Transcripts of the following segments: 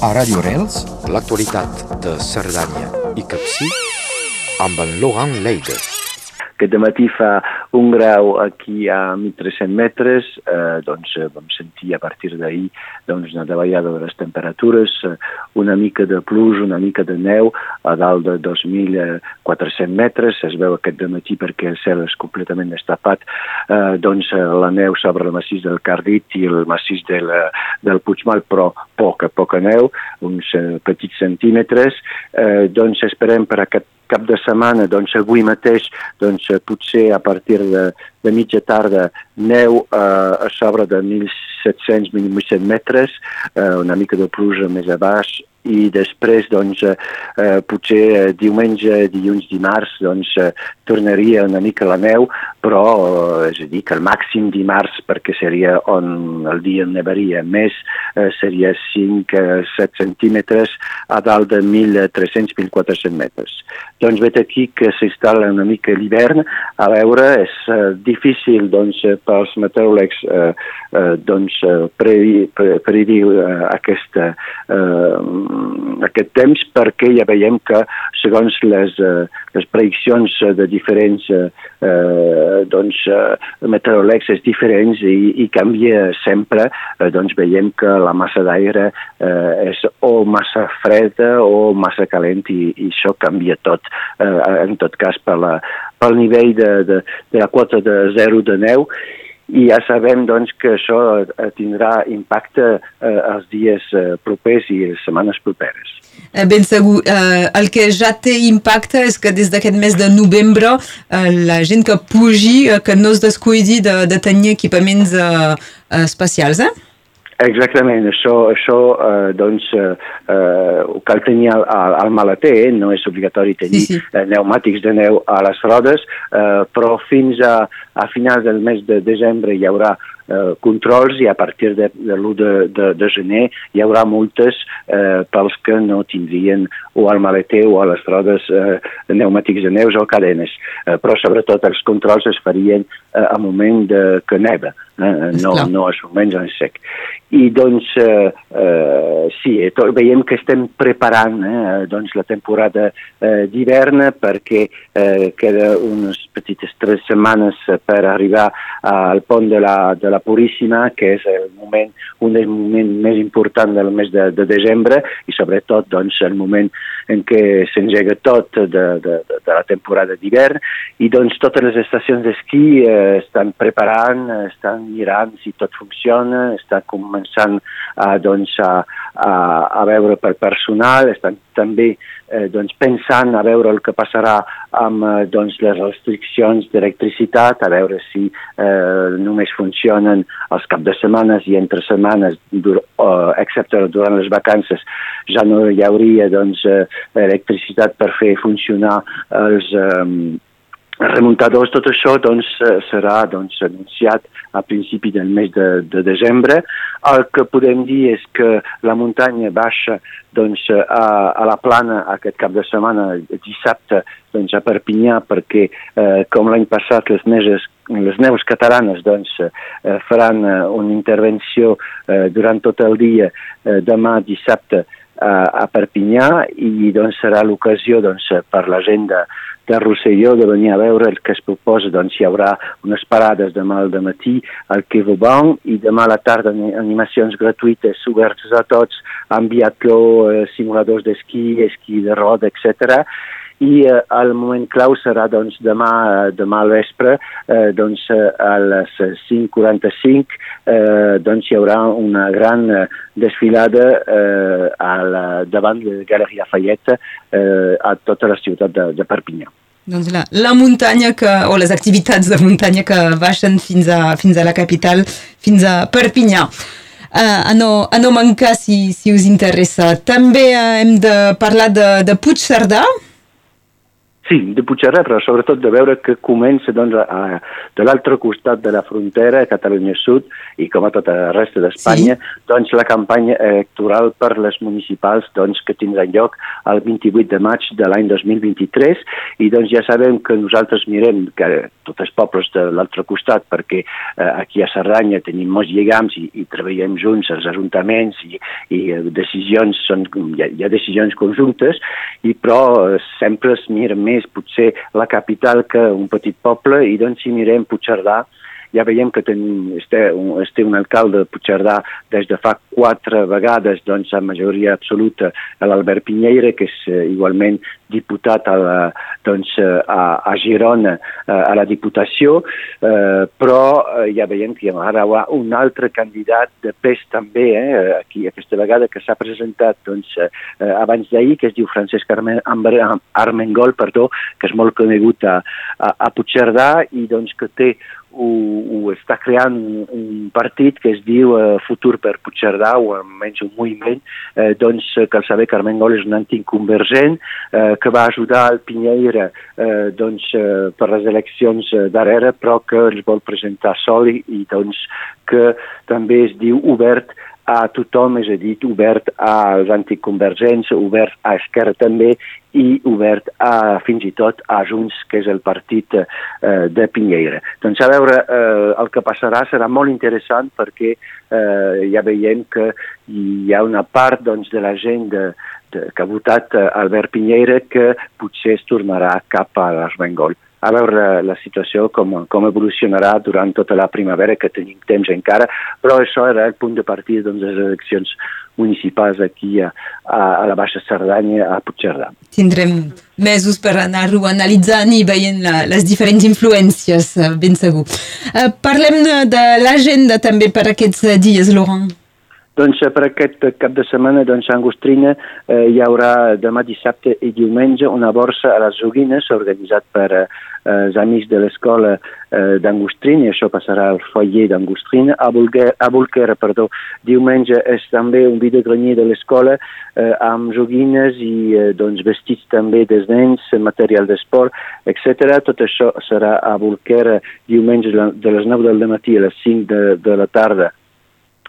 A Radio Rels, l'actualitat de Cerdanya i Capcí amb en Laurent Leides. Aquest matí fa un grau aquí a 1.300 metres, eh, doncs eh, vam sentir a partir d'ahir doncs, una davallada de les temperatures, eh, una mica de plus, una mica de neu a dalt de 2.400 metres, es veu aquest matí perquè el cel és completament estapat, eh, doncs eh, la neu sobre el massís del Cardit i el massís del, del Puigmal, però poca, poca neu, uns petits centímetres, eh, doncs esperem per aquest cap de setmana, doncs avui mateix, doncs potser a partir de, de mitja tarda neu eh, a sobre de 1.700-1.800 metres, eh, una mica de pluja més a baix i després doncs eh, potser eh, diumenge, dilluns, dimarts doncs eh, tornaria una mica la neu però eh, és a dir que el màxim dimarts perquè seria on el dia nevaria més eh, seria 5-7 centímetres a dalt de 1.300-1.400 metres. Doncs vet aquí que s'instal·la una mica l'hivern a veure és eh, difícil doncs pels meteoròlegs eh, eh, doncs predir, predir eh, aquesta eh, aquest temps perquè ja veiem que segons les, eh, les prediccions de diferents eh, eh doncs, eh, meteoròlegs diferents i, i canvia sempre, eh, doncs veiem que la massa d'aire eh, és o massa freda o massa calent i, i això canvia tot, eh, en tot cas per la, pel nivell de, de, de la quota de zero de neu i ja sabem doncs, que això eh, tindrà impacte eh, els dies eh, propers i les setmanes properes. Eh, ben segur. Eh, el que ja té impacte és que des d'aquest mes de novembre eh, la gent que pugi, eh, que no es descuidi de, de tenir equipaments eh, especials, eh? Exactament, això, això eh, doncs, eh, eh, cal tenir al, al maleter, eh? no és obligatori tenir sí, sí. Eh, pneumàtics de neu a les rodes, eh, però fins a, a finals del mes de desembre hi haurà eh, controls i a partir de, de l'1 de, de, de gener hi haurà multes eh, pels que no tindrien o al maleter o a les rodes eh, pneumàtics de neus o cadenes. Eh, però sobretot els controls es farien eh, a moment de que neva, eh, no, no als moments en sec. I doncs, eh, eh, sí, tot, veiem que estem preparant eh, doncs, la temporada eh, d'hivern perquè eh, queda unes petites tres setmanes per arribar al pont de la, de la Puríssima, que és el moment, un dels moments més importants del mes de, de desembre i sobretot doncs, el moment en què s'engega tot de, de, de la temporada d'hivern i doncs totes les estacions d'esquí eh, estan preparant, estan mirant si tot funciona, estan començant a, doncs, a, a, a veure per personal, estan també eh, doncs, pensant a veure el que passarà amb eh, doncs, les restriccions d'electricitat, a veure si eh, només funcionen els cap de setmanes i entre setmanes, dur, uh, excepte durant les vacances, ja no hi hauria doncs, eh, electricitat per fer funcionar els... Eh, remuntadors, tot això doncs, serà doncs, anunciat a principi del mes de, de desembre. El que podem dir és que la muntanya baixa doncs, a, a la plana aquest cap de setmana, dissabte, doncs, a Perpinyà, perquè eh, com l'any passat les, neges, les neus catalanes doncs, eh, faran eh, una intervenció eh, durant tot el dia, eh, demà dissabte, a Perpinyà i doncs, serà l'ocasió doncs, per la gent de, de Rosselló de venir a veure el que es proposa. Doncs hi haurà unes parades demà al matí al Quai Vauban i demà a la tarda animacions gratuïtes obertes a tots amb biatló, eh, simuladors d'esquí, esquí de roda, etc i eh, el moment clau serà doncs, demà, eh, demà al vespre, eh, doncs, eh, a les 5.45 eh, doncs, hi haurà una gran eh, desfilada eh, a la, davant de Galeria Lafayette eh, a tota la ciutat de, de Perpinyà. Doncs la, la muntanya que, o les activitats de muntanya que baixen fins a, fins a la capital, fins a Perpinyà. Uh, a, no, a no mancar si, si us interessa. També uh, hem de parlar de, de Puig Cerdà, Sí, de Puigcerdà, però sobretot de veure que comença doncs, a, de l'altre costat de la frontera, a Catalunya Sud, i com a tota la resta d'Espanya, sí. doncs la campanya electoral per les municipals doncs, que tindrà lloc el 28 de maig de l'any 2023, i doncs ja sabem que nosaltres mirem que tots els pobles de l'altre costat, perquè eh, aquí a Cerdanya tenim molts lligams i, i treballem junts els ajuntaments i, i eh, decisions, són, hi, ha, hi ha decisions conjuntes, i però eh, sempre es mira més més potser la capital que un petit poble i doncs si mirem Puigcerdà ja veiem que tenim, es, té un, es té un alcalde de Puigcerdà des de fa quatre vegades, doncs, a majoria absoluta, l'Albert Pinyeira, que és uh, igualment diputat a, la, doncs, uh, a, a Girona, uh, a la Diputació, uh, però uh, ja veiem que hi haurà un altre candidat de pes també, eh, aquí aquesta vegada, que s'ha presentat doncs, uh, abans d'ahir, que es diu Francesc Armen, Armengol, perdó, que és molt conegut a, a, a Puigcerdà i doncs, que té ho, ho està creant un partit que es diu eh, Futur per Puigcerdà, o almenys un moviment, eh, doncs cal saber que Armengol és un antic convergent eh, que va ajudar el Pinyeira eh, doncs, eh, per les eleccions eh, darrere, però que els vol presentar sol i, i doncs que també es diu obert a tothom, és a dir, obert als anticonvergents, obert a Esquerra també i obert a, fins i tot a Junts, que és el partit eh, de Pinyeira. Doncs a veure, eh, el que passarà serà molt interessant perquè eh, ja veiem que hi ha una part doncs, de la gent de, de, que ha votat eh, Albert Pinyeira que potser es tornarà cap a l'Armengol a veure la situació com, com evolucionarà durant tota la primavera, que tenim temps encara, però això era el punt de partida doncs, de les eleccions municipals aquí a, a, a la Baixa Cerdanya, a Puigcerdà. Tindrem mesos per anar-ho analitzant i veient la, les diferents influències, eh, ben segur. Uh, parlem de, de l'agenda també per aquests dies, Laurent. Doncs per aquest cap de setmana doncs, a Angostrina eh, hi haurà demà dissabte i diumenge una borsa a les joguines organitzat per eh, els amics de l'escola eh, d'Angostrina i això passarà al foyer d'Angostrina. A, Bulguer, a Bulquera, perdó, diumenge és també un videogrenier de l'escola eh, amb joguines i eh, doncs, vestits també dels nens, material d'esport, etc. Tot això serà a Bulquera diumenge de les 9 del matí a les 5 de, de la tarda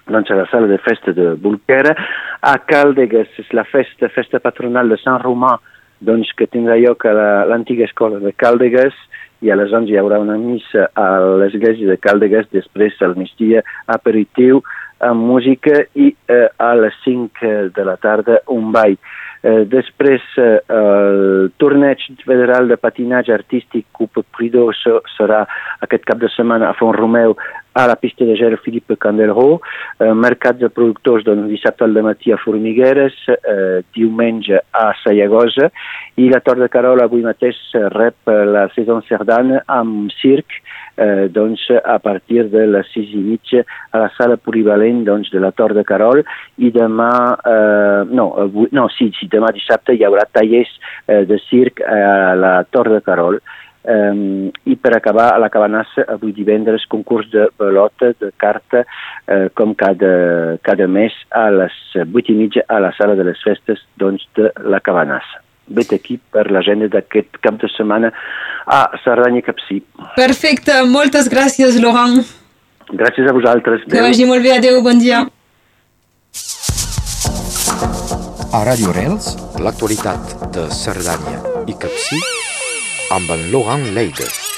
doncs a la sala de festa de Bulquera. A Càldegues és la festa, festa patronal de Sant Romà, doncs que tindrà lloc a l'antiga escola de Càldegues i a les 11 hi haurà una missa a l'església de Càldegues, després al migdia aperitiu amb música i eh, a les 5 de la tarda un ball. Eh, després, eh, el torneig federal de patinatge artístic Coupe Prido serà aquest cap de setmana a Font Romeu a la pista de gel Philippe Candelro, eh, mercat de productors doncs, dissabte al matí a Formigueres, eh, diumenge a Sayagosa i la Tor de Carol avui mateix rep la Saison Cerdana amb circ eh, doncs, a partir de les sis i mitja a la sala polivalent doncs, de la Tor de Carol. I demà, eh, no, avui, no sí, sí, demà dissabte hi haurà tallers eh, de circ a la Tor de Carol Um, I per acabar, a la Cabanassa, avui divendres, concurs de pelota, de carta, uh, com cada, cada mes, a les vuit i mitja a la sala de les festes doncs, de la Cabanassa. Vet aquí per l'agenda d'aquest cap de setmana a Cerdanya Capcí. Perfecte, moltes gràcies, Laurent. Gràcies a vosaltres. Que vagi molt bé, adeu, bon dia. A Radio Rels, l'actualitat de Cerdanya i Capcí amb en Laurent Leides.